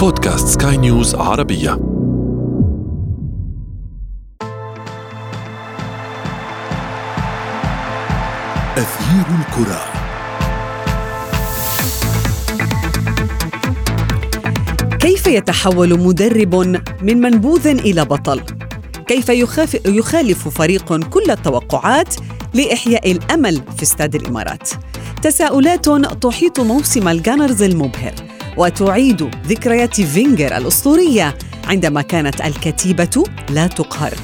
بودكاست سكاي نيوز عربية أثير الكرة كيف يتحول مدرب من منبوذ إلى بطل؟ كيف يخاف يخالف فريق كل التوقعات لإحياء الأمل في استاد الإمارات؟ تساؤلات تحيط موسم الجانرز المبهر وتعيد ذكريات فينجر الأسطورية عندما كانت الكتيبة لا تقهر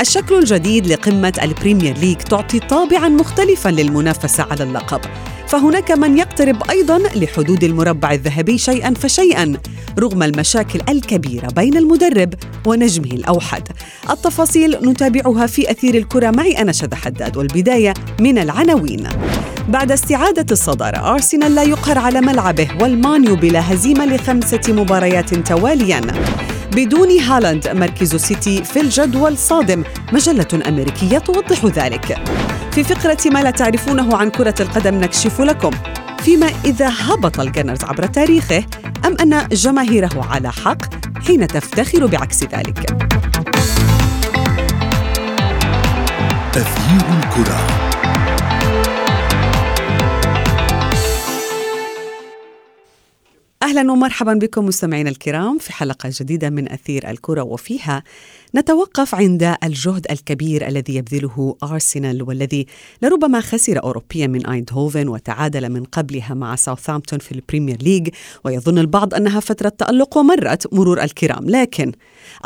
الشكل الجديد لقمة البريمير ليج تعطي طابعا مختلفا للمنافسة على اللقب فهناك من يقترب أيضا لحدود المربع الذهبي شيئا فشيئا رغم المشاكل الكبيرة بين المدرب ونجمه الأوحد. التفاصيل نتابعها في أثير الكرة معي أنا شذى حداد والبداية من العناوين. بعد استعادة الصدارة أرسنال لا يقهر على ملعبه والمانيو بلا هزيمة لخمسة مباريات تواليا. بدون هالاند مركز سيتي في الجدول صادم. مجلة أمريكية توضح ذلك. في فقرة ما لا تعرفونه عن كرة القدم نكشف لكم. فيما إذا هبط الجنرز عبر تاريخه أم أن جماهيره على حق حين تفتخر بعكس ذلك؟ أثير الكرة. أهلا ومرحبا بكم مستمعينا الكرام في حلقة جديدة من أثير الكرة وفيها. نتوقف عند الجهد الكبير الذي يبذله أرسنال والذي لربما خسر أوروبيا من آيندهوفن وتعادل من قبلها مع ساوثامبتون في البريمير ليج ويظن البعض أنها فترة تألق ومرت مرور الكرام. لكن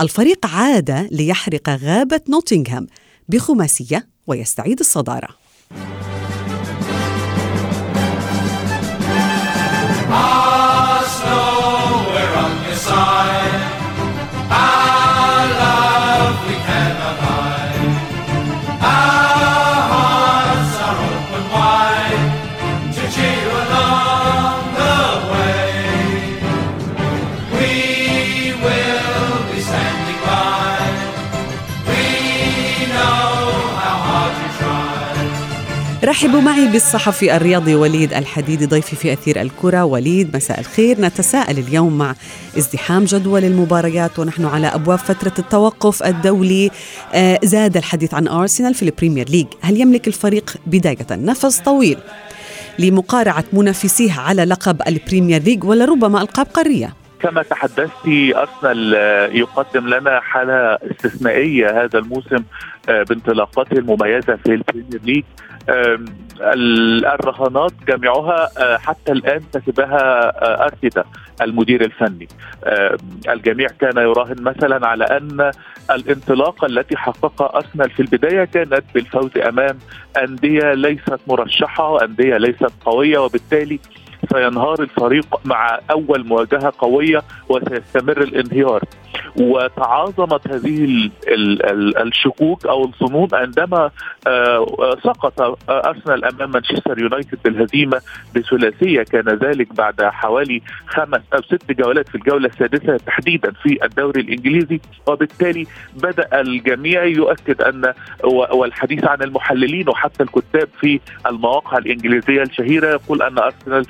الفريق عاد ليحرق غابة نوتنغهام بخماسية ويستعيد الصدارة. رحبوا معي بالصحفي الرياضي وليد الحديدي ضيفي في أثير الكرة. وليد مساء الخير. نتساءل اليوم مع ازدحام جدول المباريات ونحن على أبواب فترة التوقف الدولي. آه، زاد الحديث عن أرسنال في البريمير ليج. هل يملك الفريق بداية نفس طويل لمقارعة منافسيه على لقب البريمير ليج ولا ربما ألقاب قارية؟ كما تحدثت أرسنال يقدم لنا حالة استثنائية هذا الموسم آه، بانطلاقاته المميزة في البريمير ليج. الرهانات جميعها آه، حتى الآن كسبها آه، أرتيتا المدير الفني. الجميع كان يراهن مثلا على أن الانطلاقة التي حققها أرسنال في البداية كانت بالفوز أمام أندية ليست مرشحة وأندية ليست قوية وبالتالي سينهار الفريق مع أول مواجهة قوية وسيستمر الانهيار. وتعاظمت هذه الشكوك أو الظنون عندما آه، سقط أرسنال أمام مانشستر يونايتد بالهزيمة بثلاثية. كان ذلك بعد حوالي خمس أو ست جولات في الجولة السادسة تحديدا في الدوري الإنجليزي. وبالتالي بدأ الجميع يؤكد أن والحديث عن المحللين وحتى الكتاب في المواقع الإنجليزية الشهيرة يقول أن أرسنال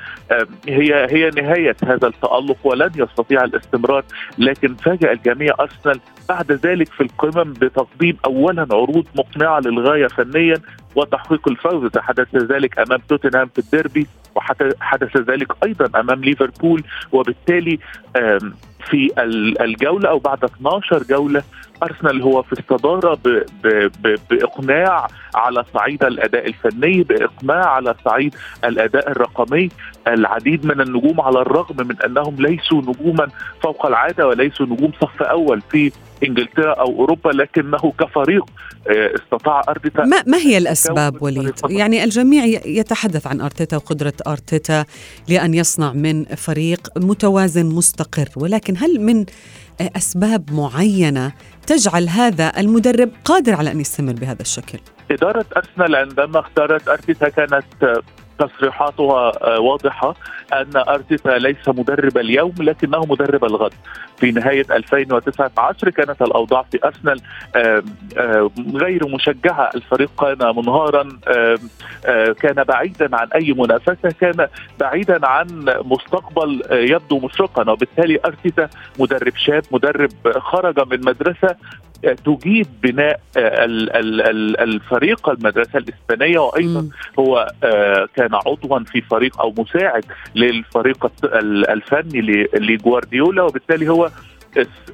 هي هي نهاية هذا التألق ولن يستطيع الاستمرار لكن فاجأ الجميع أرسنال بعد ذلك في القمم بتقديم اولا عروض مقنعة للغاية فنيا وتحقيق الفوز. حدث ذلك أمام توتنهام في الديربي. وحدث ذلك أيضا أمام ليفربول وبالتالي في الجولة أو بعد 12 جولة أرسنال هو في الصدارة ب ب ب بإقناع على صعيد الأداء الفني بإقناع على صعيد الأداء الرقمي العديد من النجوم على الرغم من أنهم ليسوا نجوما فوق العادة وليسوا نجوم صف أول في إنجلترا أو أوروبا لكنه كفريق آه، استطاع ارتيتا ما, ما هي الأسباب وليد؟ يعني الجميع يتحدث عن أرتيتا وقدرة أرتيتا لأن يصنع من فريق متوازن مستقر ولكن هل من أسباب معينة تجعل هذا المدرب قادر على أن يستمر بهذا الشكل؟ إدارة أرسنال عندما اختارت أرتيتا كانت تصريحاتها آه، واضحة أن أرتيتا ليس مدرب اليوم لكنه مدرب الغد. في نهاية 2019 كانت الأوضاع في أرسنال غير مشجعة. الفريق كان منهارا كان بعيدا عن أي منافسة كان بعيدا عن مستقبل يبدو مشرقا. وبالتالي أرتيتا مدرب شاب مدرب خرج من مدرسة تجيد بناء الفريق المدرسة الإسبانية وأيضا هو كان عضوا في فريق أو مساعد للفريق الفني لجوارديولا وبالتالي هو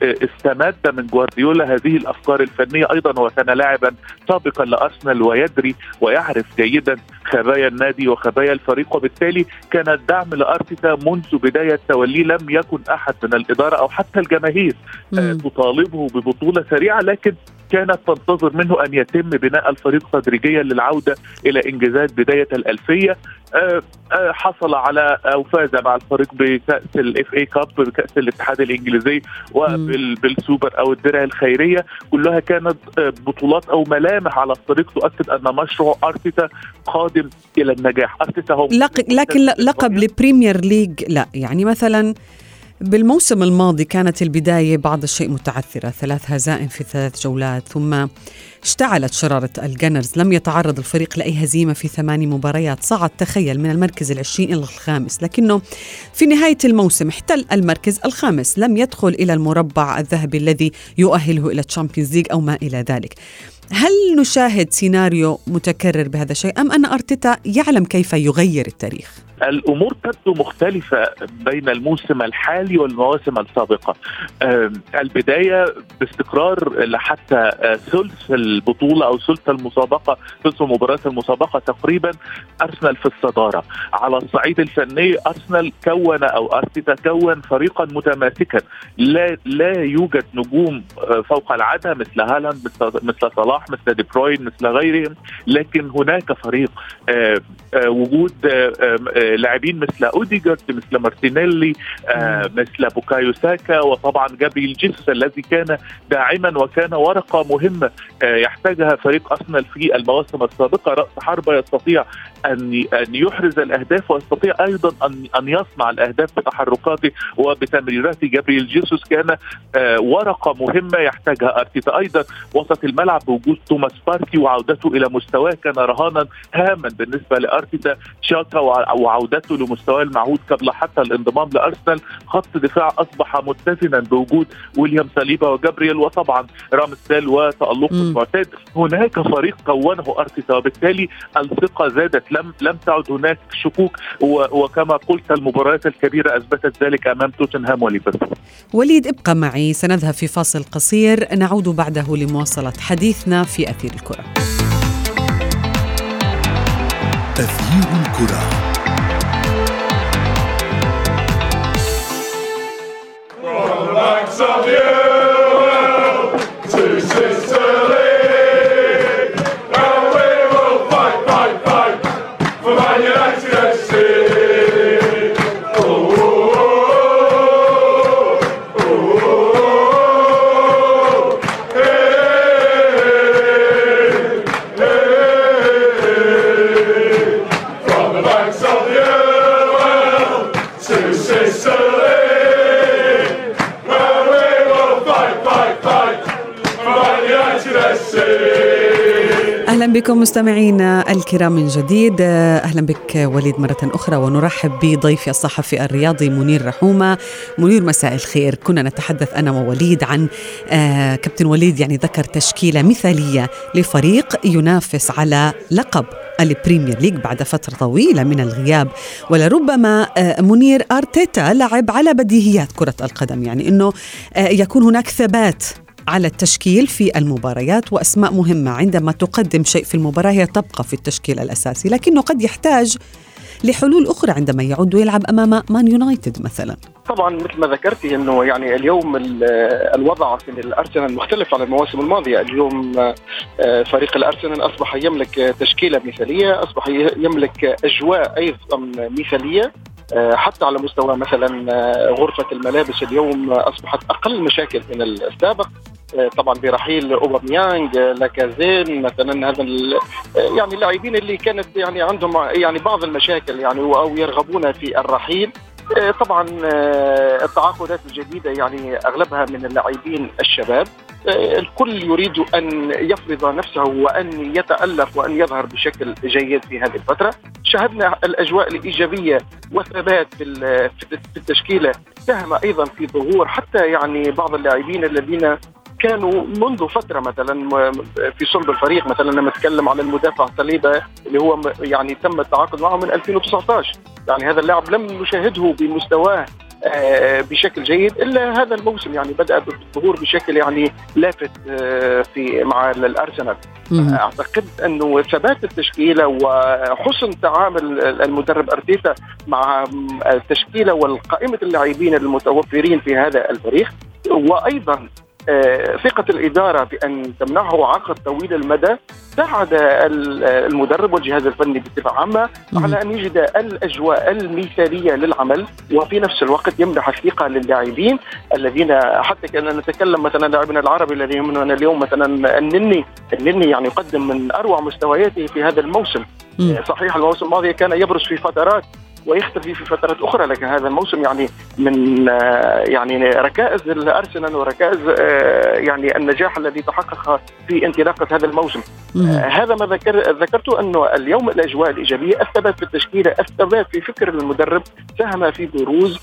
استمد من جوارديولا هذه الأفكار الفنية أيضا وكان لاعبا سابقا لأرسنال ويدري ويعرف جيدا خبايا النادي وخبايا الفريق وبالتالي كان الدعم لأرتيتا منذ بداية توليه لم يكن أحد من الإدارة أو حتى الجماهير تطالبه ببطولة سريعة لكن كانت تنتظر منه أن يتم بناء الفريق تدريجيا للعودة إلى إنجازات بداية الألفية. آه، آه، حصل على أو فاز مع الفريق بكأس ال FA Cup بكأس الاتحاد الإنجليزي وبالسوبر أو الدرع الخيرية كلها كانت آه، بطولات أو ملامح على الطريق تؤكد أن مشروع أرتيتا قادم إلى النجاح. أرتيتا هو لكن لقب البريمير ليج لا. يعني مثلا بالموسم الماضي كانت البداية بعض الشيء متعثرة. ثلاث هزائم في ثلاث جولات ثم اشتعلت شرارة الجنرز. لم يتعرض الفريق لأي هزيمة في ثماني مباريات. صعد تخيل من المركز العشرين إلى الخامس لكنه في نهاية الموسم احتل المركز الخامس. لم يدخل إلى المربع الذهبي الذي يؤهله إلى تشامبيونز ليج أو ما إلى ذلك. هل نشاهد سيناريو متكرر بهذا الشيء أم أن أرتيتا يعلم كيف يغير التاريخ؟ الأمور تبدو مختلفة بين الموسم الحالي والمواسم السابقة. البداية باستقرار لحتى آه، ثلث البطولة أو ثلث المسابقة ثلث مباريات المسابقة تقريبا أرسنال في الصدارة. على الصعيد الفني أرسنال كون أو أرتيتا كون فريقا متماسكا. لا لا يوجد نجوم آه، فوق العادة مثل هالاند مثل صلاح مثل دي بروين مثل غيرهم. لكن هناك فريق آه، وجود لاعبين مثل أوديجارد مثل مارتينيلي آه مثل بوكايو ساكا وطبعا جابريل جيسوس الذي كان داعما وكان ورقة مهمة آه يحتاجها فريق أرسنال في المواسم السابقة. رأس حربة يستطيع أن أن يحرز الأهداف ويستطيع أيضا أن أن يصنع الأهداف بتحركاته وبتمريرات جابريل جيسوس كان آه ورقة مهمة يحتاجها أرتيتا. أيضا وسط الملعب بوجود توماس بارتي وعودته إلى مستواه كان رهانا هاما بالنسبة لأرتيتا. شاكا وعودته لمستواه المعهود قبل حتى الانضمام لأرسنال. خط دفاع أصبح متزنا بوجود ويليام ساليبا وجابرييل وطبعا رامسديل وتألقه المعتاد. هناك فريق كونه أرتيتا وبالتالي الثقة زادت. لم لم تعد هناك شكوك وكما قلت المباريات الكبيرة أثبتت ذلك أمام توتنهام وليفربول. وليد ابقى معي. سنذهب في فاصل قصير. نعود بعده لمواصلة حديثنا في أثير الكرة. أثير الكرة. أهلا بكم مستمعينا الكرام من جديد. أهلا بك وليد مرة أخرى ونرحب بضيفي الصحفي الرياضي منير رحومة. منير مساء الخير. كنا نتحدث أنا ووليد عن آه كابتن وليد يعني ذكر تشكيلة مثالية لفريق ينافس على لقب ال Premier League بعد فترة طويلة من الغياب. ولربما آه، منير أرتيتا لعب على بديهيات كرة القدم يعني أنه آه، يكون هناك ثبات على التشكيل في المباريات وأسماء مهمة عندما تقدم شيء في المباراة هي تبقى في التشكيل الأساسي لكنه قد يحتاج لحلول أخرى عندما يعود ويلعب أمام مان يونايتد مثلا. طبعا مثل ما ذكرتي إنه يعني اليوم الوضع في الأرسنال مختلف عن المواسم الماضية، اليوم آه، فريق الأرسنال أصبح يملك تشكيلة مثالية، أصبح يملك أجواء أيضا مثالية آه، حتى على مستوى مثلا آه، غرفة الملابس. اليوم أصبحت أقل مشاكل من السابق طبعا برحيل اوباميانج لاكازين مثلا هذا يعني اللاعبين اللي كانت يعني عندهم يعني بعض المشاكل يعني أو يرغبون في الرحيل. طبعا التعاقدات الجديدة يعني أغلبها من اللاعبين الشباب. الكل يريد أن يفرض نفسه وأن يتألق وأن يظهر بشكل جيد في هذه الفترة. شاهدنا الأجواء الإيجابية والثبات في التشكيلة. ساهم أيضا في ظهور حتى يعني بعض اللاعبين الذين كانوا منذ فترة مثلا في صلب الفريق مثلا لما نتكلم على المدافع صليبه اللي هو يعني تم التعاقد معه من 2019 يعني هذا اللاعب لم نشاهده بمستواه آه، بشكل جيد إلا هذا الموسم. يعني بدأ بالظهور بشكل يعني لافت آه، في مع الأرسنال. أعتقد أنه ثبات التشكيلة وحسن تعامل المدرب أرتيتا مع التشكيلة والقائمة اللاعبين المتوفرين في هذا الفريق وأيضا آه، ثقة الإدارة بأن تمنحه عقد طويل المدى ساعد المدرب والجهاز الفني بصفة عامة على أن يجد الأجواء المثالية للعمل وفي نفس الوقت يمنح الثقة للاعبين الذين حتى كنا نتكلم مثلا لاعبنا العربي الذي يهمنا اليوم مثلا النني. النني يعني يقدم من أروع مستوياته في هذا الموسم. صحيح الموسم الماضي كان يبرز في فترات ويختفي في فترات أخرى لكن هذا الموسم يعني من آه، يعني ركائز الأرسنال وركائز آه، يعني النجاح الذي تحقق في انطلاقة هذا الموسم. آه، هذا ما ذكر ذكرته انه اليوم الأجواء الإيجابية الثبات في التشكيلة الثبات في فكر المدرب ساهم في بروز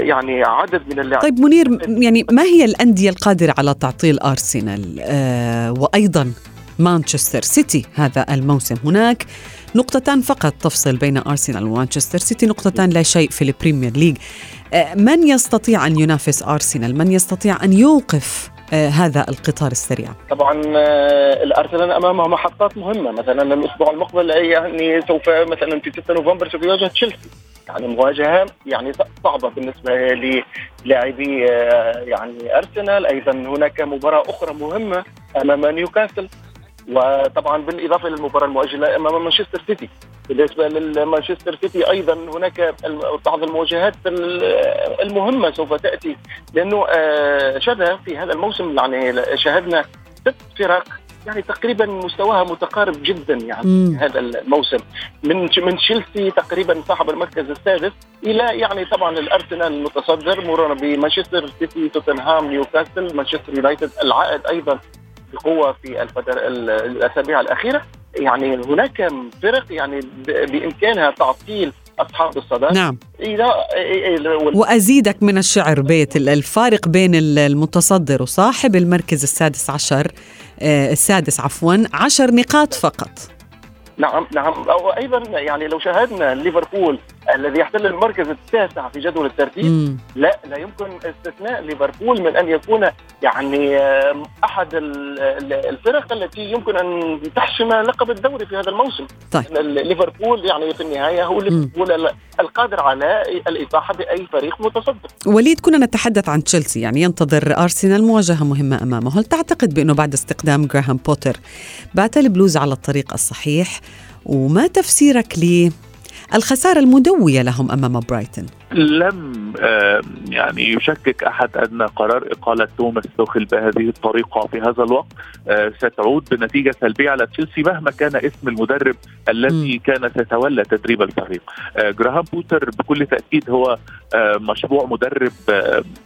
يعني عدد من اللاعبين. طيب منير يعني ما هي الأندية القادرة على تعطيل أرسنال؟ آه وأيضا مانشستر سيتي هذا الموسم. هناك نقطتان فقط. تفصل بين أرسنال ومانشستر سيتي. نقطتان لا شيء في ال Premier League. آه، من يستطيع أن ينافس أرسنال؟ من يستطيع أن يوقف آه، هذا القطار السريع؟ طبعا آه، الأرسنال أمامه محطات مهمة. مثلا الأسبوع المقبل يعني سوف مثلا في 6 نوفمبر سوف يواجه تشيلسي. يعني مواجهة يعني صعبة بالنسبة للاعبي يعني أرسنال. أيضا هناك مباراة أخرى مهمة أمام نيوكاسل. وطبعا بالإضافة للمباراة المؤجلة أمام مانشستر سيتي بالنسبة لمانشستر سيتي أيضا هناك بعض المواجهات المهمة سوف تأتي لأنه آه، شهد في هذا الموسم يعني شاهدنا ست فرق يعني تقريبا مستواها متقارب جدا يعني مم. هذا الموسم من من تشيلسي تقريبا صاحب المركز السادس إلى يعني طبعا الأرسنال المتصدر مرورا بمانشستر سيتي توتنهام نيوكاسل مانشستر يونايتد العائد أيضا بقوه في الفترة الأسابيع الأخيرة. يعني هناك فرق يعني بإمكانها تعطيل أصحاب الصدى نعم. وأزيدك من الشعر بيت الفارق بين المتصدر وصاحب المركز السادس عشر آه، السادس عفوا عشر نقاط فقط. نعم نعم. وأيضا يعني لو شاهدنا ليفربول الذي يحتل المركز التاسع في جدول الترتيب مم. لا لا يمكن استثناء ليفربول من أن يكون يعني أحد الفرق التي يمكن أن تحسم لقب الدوري في هذا الموسم. طيب. ليفربول يعني في النهاية هو ليفربول القادر على الاطاحه بأي فريق متصدر. وليد كنا نتحدث عن تشيلسي يعني ينتظر أرسنال مواجهة مهمة أمامه. هل تعتقد بأنه بعد استقدام جراهام بوتر بات البلوز على الطريق الصحيح؟ وما تفسيرك للخسارة المدوية لهم أمام برايتون لم يعني يشكك أحد أن قرار إقالة توماس توخيل بهذه الطريقة في هذا الوقت آه، ستعود بنتيجة سلبية على تشيلسي مهما كان اسم المدرب الذي كان سيتولى تدريب الفريق. آه، جراهام بوتر بكل تأكيد هو آه، مشروع مدرب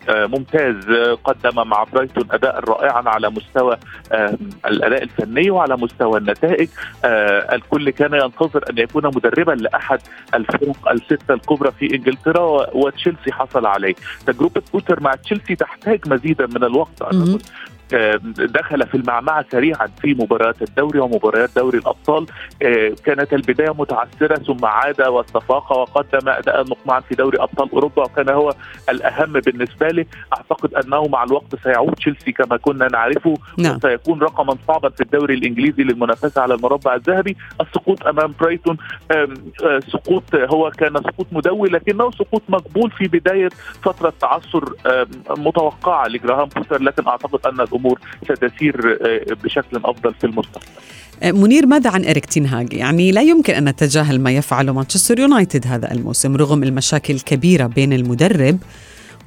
ممتاز قدم مع برايتون أداء رائعا على مستوى الأداء الفني وعلى مستوى النتائج الكل كان ينتظر أن يكون مدربا لأحد الفرق الستة الكبرى في إنجلترا وتشيلسي حصل عليه. تجربة بوتر مع تشيلسي تحتاج مزيدا من الوقت. دخل في المعمعة سريعا في مباريات الدوري ومباريات دوري الأبطال. آه، كانت البداية متعثرة ثم عاد واستفاق وقدم أداء مقنعا في دوري أبطال أوروبا وكان هو الأهم بالنسبة لي أعتقد أنه مع الوقت سيعود تشيلسي كما كنا نعرفه نعم. وسيكون رقما صعبا في الدوري الإنجليزي للمنافسة على المربع الذهبي. السقوط أمام برايتون آه، سقوط هو كان سقوط مدوي لكنه سقوط مقبول في بداية فترة تعثر متوقعة لجراهام بوتر لكن أعتقد أن الأمور ستسير آه، بشكل أفضل في المستقبل. آه، منير ماذا عن إريك تينهاج؟ يعني لا يمكن أن نتجاهل ما يفعله مانشستر يونايتد هذا الموسم رغم المشاكل الكبيرة بين المدرب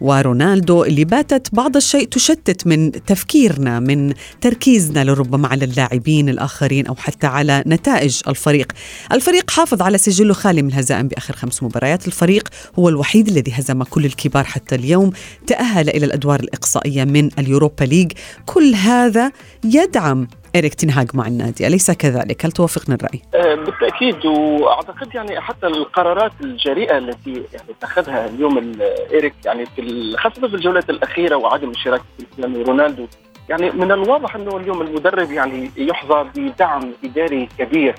ورونالدو اللي باتت بعض الشيء تشتت من تفكيرنا من تركيزنا لربما على اللاعبين الآخرين أو حتى على نتائج الفريق. الفريق حافظ على سجله خالي من الهزائم بآخر خمس مباريات. الفريق هو الوحيد الذي هزم كل الكبار حتى اليوم. تأهل إلى الأدوار الإقصائية من اليوروبا ليج. كل هذا يدعم إريك تنهاج مع النادي أليس كذلك؟ هل توافقنا الرأي؟ آه، بالتأكيد وأعتقد يعني حتى القرارات الجريئة التي يعني اتخذها اليوم إيريك يعني في خاصة في الجولات الأخيرة وعدم اشتراك كريستيانو رونالدو يعني من الواضح أنه اليوم المدرب يعني يحظى بدعم إداري كبير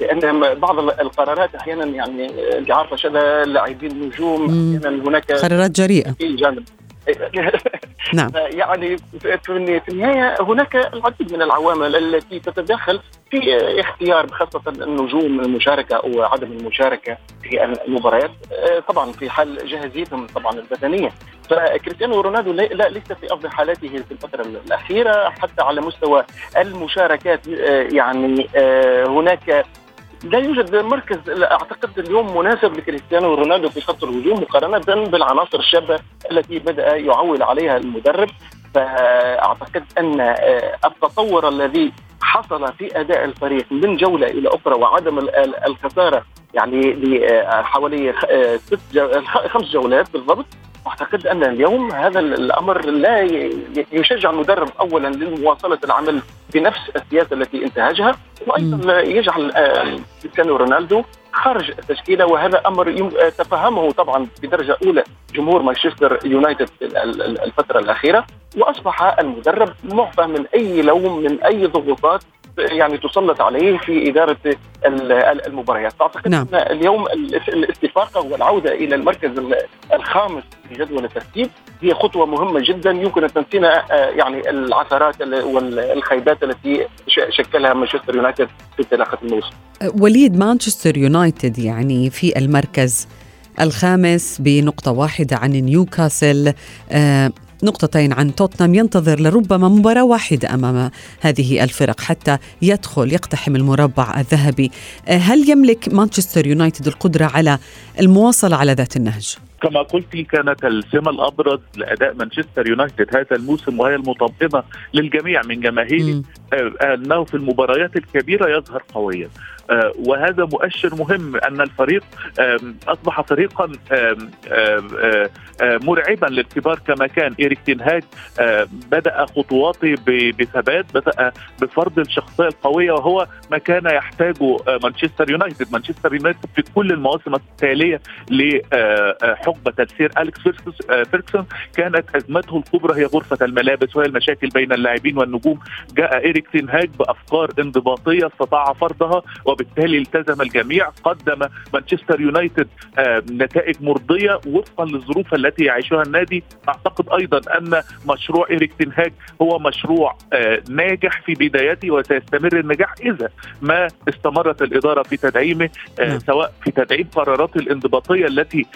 لأن بعض القرارات أحيانا يعني انت عارفه شذا لاعبين نجوم أحيانا هناك قرارات جريئة في جانب نعم. يعني في النهايه هناك العديد من العوامل التي تتدخل في اختيار خاصة النجوم المشاركة أو عدم المشاركة في المباريات طبعا في حال جاهزيتهم طبعا البدنية. فكريستيانو رونالدو لا ليس في أفضل حالاته في الفترة الأخيرة حتى على مستوى المشاركات يعني هناك لا يوجد مركز أعتقد اليوم مناسب لكريستيانو رونالدو في خط الهجوم مقارنة بالعناصر الشابة التي بدأ يعول عليها المدرب. فأعتقد أن التطور الذي حصل في أداء الفريق من جولة إلى أخرى وعدم الخسارة يعني لحوالي ست خمس جولات بالضبط. أعتقد أن اليوم هذا الأمر لا يشجع المدرب اولا لمواصلة العمل بنفس السياسة التي انتهجها وأيضا يجعل كريستيانو رونالدو خارج التشكيلة وهذا أمر تفهمه طبعا بدرجة أولى جمهور مانشستر يونايتد الفترة الأخيرة وأصبح المدرب معفى من أي لوم من أي ضغوطات يعني تسلط عليه في إدارة المباريات. أعتقد نعم. إن اليوم الاستفاقه والعودة إلى المركز الخامس في جدول الترتيب هي خطوة مهمة جدا. يمكن أن تنسينا يعني العثرات والخيبات التي شكلها مانشستر يونايتد في انطلاقة الموسم. وليد مانشستر يونايتد يعني في المركز الخامس بنقطة واحدة عن نيوكاسل آه نقطتين عن توتنهام ينتظر لربما مباراة واحدة أمام هذه الفرق حتى يدخل يقتحم المربع الذهبي. هل يملك مانشستر يونايتد القدرة على المواصلة على ذات النهج؟ كما قلت كانت السمة الأبرز لأداء مانشستر يونايتد هذا الموسم وهي المطمئنة للجميع من جماهيره أنه في المباريات الكبيرة يظهر قويا. وهذا مؤشر مهم أن الفريق أصبح فريقا مرعبا للكبار كما كان. إيريك تنهاج بدأ خطواته بثبات بدأ بفرض الشخصية القوية وهو ما كان يحتاجه مانشستر يونايتد. مانشستر يونايتد في كل المواسم التالية لحقبة السير أليكس فيرجسون. كانت أزمته الكبرى هي غرفة الملابس وهي المشاكل بين اللاعبين والنجوم. جاء إيريك تنهاج بأفكار انضباطية استطاع فرضها وبالتالي التزم الجميع قدم مانشستر يونايتد نتائج مرضية وفقا للظروف التي يعيشها النادي. أعتقد أيضا أن مشروع إيريك تنهاج هو مشروع ناجح في بدايته وسيستمر النجاح إذا ما استمرت الإدارة في تدعيمه سواء في تدعيم قرارات الانضباطية التي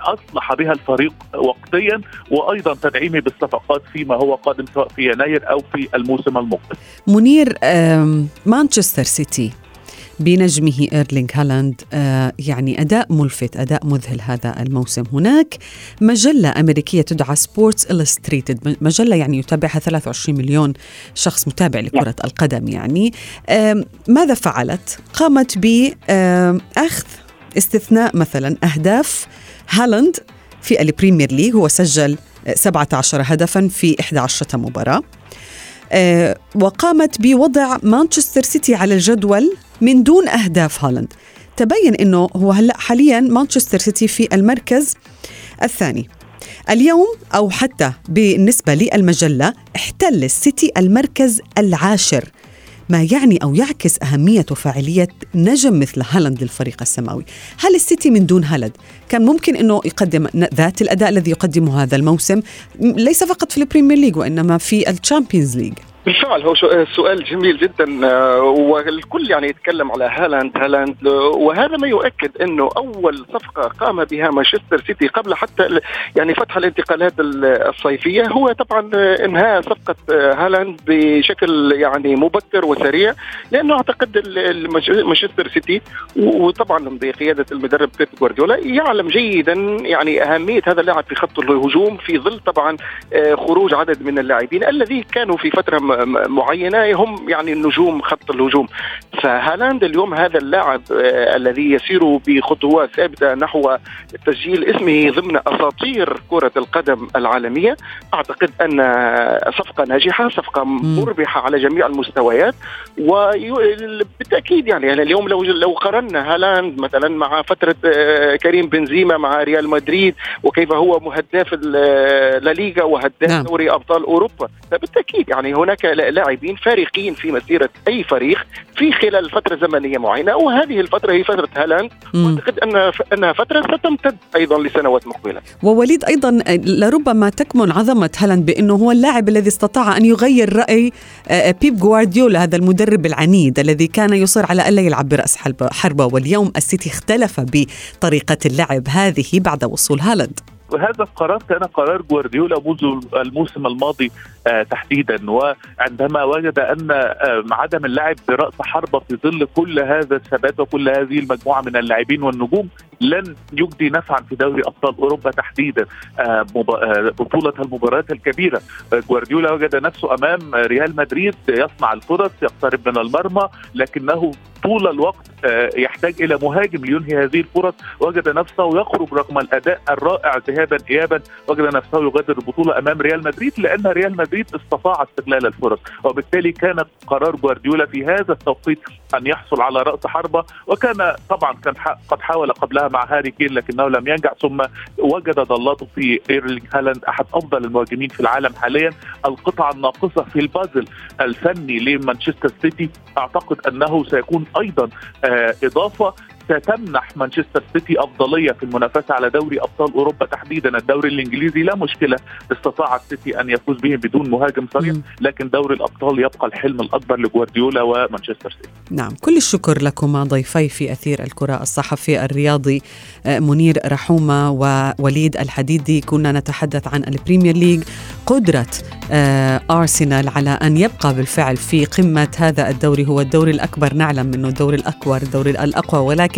أصلح بها الفريق وقتيا وأيضا تدعيمه بالصفقات فيما هو قادم سواء في يناير أو في الموسم المقبل. منير مانشستر سيتي بنجمه إيرلينغ هالاند. آه يعني أداء ملفت أداء مذهل هذا الموسم. هناك مجلة أمريكية تدعى Sports Illustrated مجلة يعني يتابعها 23 مليون شخص متابع لكرة القدم يعني. آه ماذا فعلت؟ قامت باخذ استثناء مثلا أهداف هالاند في ال Premier League هو سجل 17 هدفا في 11 مباراة. آه وقامت بوضع مانشستر سيتي على الجدول من دون أهداف هالاند. تبين إنه هو هلأ حاليا مانشستر سيتي في المركز الثاني. اليوم أو حتى بالنسبة للمجلة احتل السيتي المركز العاشر ما يعني أو يعكس أهمية وفاعليه نجم مثل هالاند للفريق السماوي، هل السيتي من دون هالاند؟ كان ممكن إنه يقدم ذات الأداء الذي يقدمه هذا الموسم ليس فقط في ال Premier League وإنما في ال Champions League؟ بالفعل هو سؤال جميل جدا آه، والكل يعني يتكلم على هالاند هالاند وهذا ما يؤكد إنه أول صفقة قام بها مانشستر سيتي قبل حتى يعني فتح الانتقالات الصيفية هو طبعا انهاء صفقة هالاند بشكل يعني مبكر وسريع لأنه أعتقد مانشستر سيتي وطبعا بقيادة المدرب بيب جوارديولا يعلم جيدا يعني أهمية هذا اللاعب في خط الهجوم في ظل طبعا آه، خروج عدد من اللاعبين الذي كانوا في فترة معينة هم يعني النجوم خط الهجوم. فهالاند اليوم هذا اللاعب آه الذي يسير بخطوات ثابتة نحو تسجيل اسمه ضمن أساطير كرة القدم العالمية. أعتقد أن صفقة ناجحة صفقة مربحة على جميع المستويات. وبالتأكيد يعني اليوم لو لو قارنا هالاند مثلا مع فترة آه كريم بنزيما مع ريال مدريد وكيف هو مهداف الليغا وهداف نعم. دوري أبطال أوروبا. فبالتأكيد يعني هناك لاعبين فارقين في مسيرة أي فريق في خلال فترة زمنية معينة وهذه الفترة هي فترة هالاند وأعتقد أن أنها فترة ستمتد أيضا لسنوات مقبلة. ووليد أيضا لربما تكمن عظمة هالاند بأنه هو اللاعب الذي استطاع أن يغير رأي آه، بيب جوارديولا هذا المدرب العنيد الذي كان يصر على ألا يلعب برأس حربة واليوم السيتي اختلف بطريقة اللعب هذه بعد وصول هالاند. وهذا القرار كان قرار جوارديولا منذ الموسم الماضي آه تحديدا. وعندما وجد أن آه عدم اللعب برأس حربة في ظل كل هذا الثبات وكل هذه المجموعة من اللاعبين والنجوم لن يجدي نفعا في دوري أبطال أوروبا تحديدا. آه بطولة المباريات الكبيرة. جوارديولا وجد نفسه أمام ريال مدريد. يصنع الفرص يقترب من المرمى لكنه طول الوقت يحتاج إلى مهاجم لينهي هذه الفرص. وجد نفسه يخرج رغم الأداء الرائع ذهابا ايابا. وجد نفسه يغادر البطولة أمام ريال مدريد لأن ريال مدريد استطاع استغلال الفرص. وبالتالي كان قرار جوارديولا في هذا التوقيت أن يحصل على رأس حربة. وكان طبعا كان قد حاول قبلها مع هاري كين لكنه لم ينجح. ثم وجد ضالته في إيرلينج هالاند أحد أفضل المهاجمين في العالم حاليا. القطعة الناقصة في البازل الفني لمانشستر سيتي أعتقد أنه سيكون أيضا آه إضافة. ستمنح مانشستر سيتي أفضلية في المنافسة على دوري أبطال أوروبا تحديدا. الدوري الإنجليزي لا مشكلة استطاع السيتي أن يفوز به بدون مهاجم صريح لكن دوري الأبطال يبقى الحلم الأكبر لجوارديولا ومانشستر سيتي. نعم كل الشكر لكما ضيفي في أثير الكرة الصحفي الرياضي آه، منير رحومة ووليد الحديدي. كنا نتحدث عن ال Premier League قدرة آه، أرسنال على أن يبقى بالفعل في قمة. هذا الدوري هو الدوري الأكبر نعلم انه الدوري الأكبر الدوري الأقوى ولكن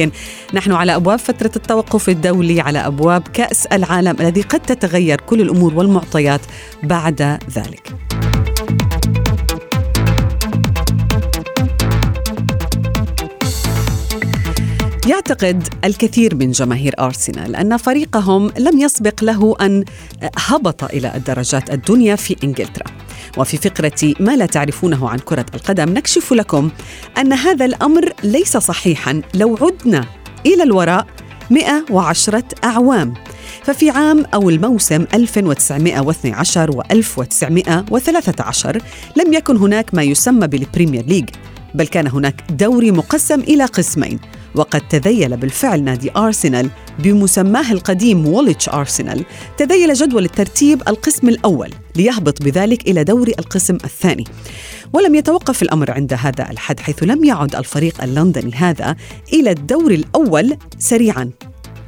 نحن على أبواب فترة التوقف الدولي على أبواب كأس العالم الذي قد تتغير كل الأمور والمعطيات بعد ذلك. يعتقد الكثير من جماهير أرسنال أن فريقهم لم يسبق له أن هبط إلى الدرجات الدنيا في إنجلترا. وفي فقرة ما لا تعرفونه عن كرة القدم نكشف لكم أن هذا الأمر ليس صحيحا لو عدنا إلى الوراء 110 أعوام. ففي عام أو الموسم 1912 و 1913 لم يكن هناك ما يسمى بال Premier League بل كان هناك دوري مقسم إلى قسمين وقد تذيل بالفعل نادي أرسنال بمسماه القديم ووليتش أرسنال تذيل جدول الترتيب القسم الأول ليهبط بذلك إلى دوري القسم الثاني. ولم يتوقف الأمر عند هذا الحد حيث لم يعد الفريق اللندني هذا إلى الدور الأول سريعا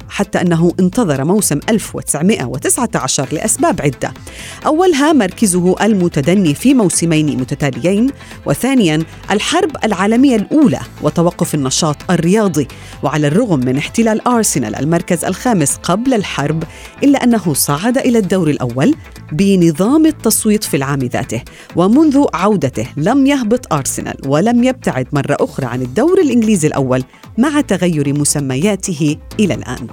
حتى أنه انتظر موسم 1919 لأسباب عدة. أولها مركزه المتدني في موسمين متتاليين وثانيا الحرب العالمية الأولى وتوقف النشاط الرياضي. وعلى الرغم من احتلال أرسنال المركز الخامس قبل الحرب إلا أنه صعد إلى الدور الأول بنظام التصويت في العام ذاته ومنذ عودته لم يهبط أرسنال ولم يبتعد مرة أخرى عن الدور الإنجليزي الأول مع تغير مسمياته إلى الآن.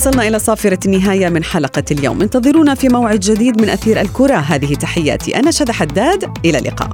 وصلنا إلى صافرة النهاية من حلقة اليوم. انتظرونا في موعد جديد من أثير الكرة. هذه تحياتي. أنا شذى حداد. إلى اللقاء.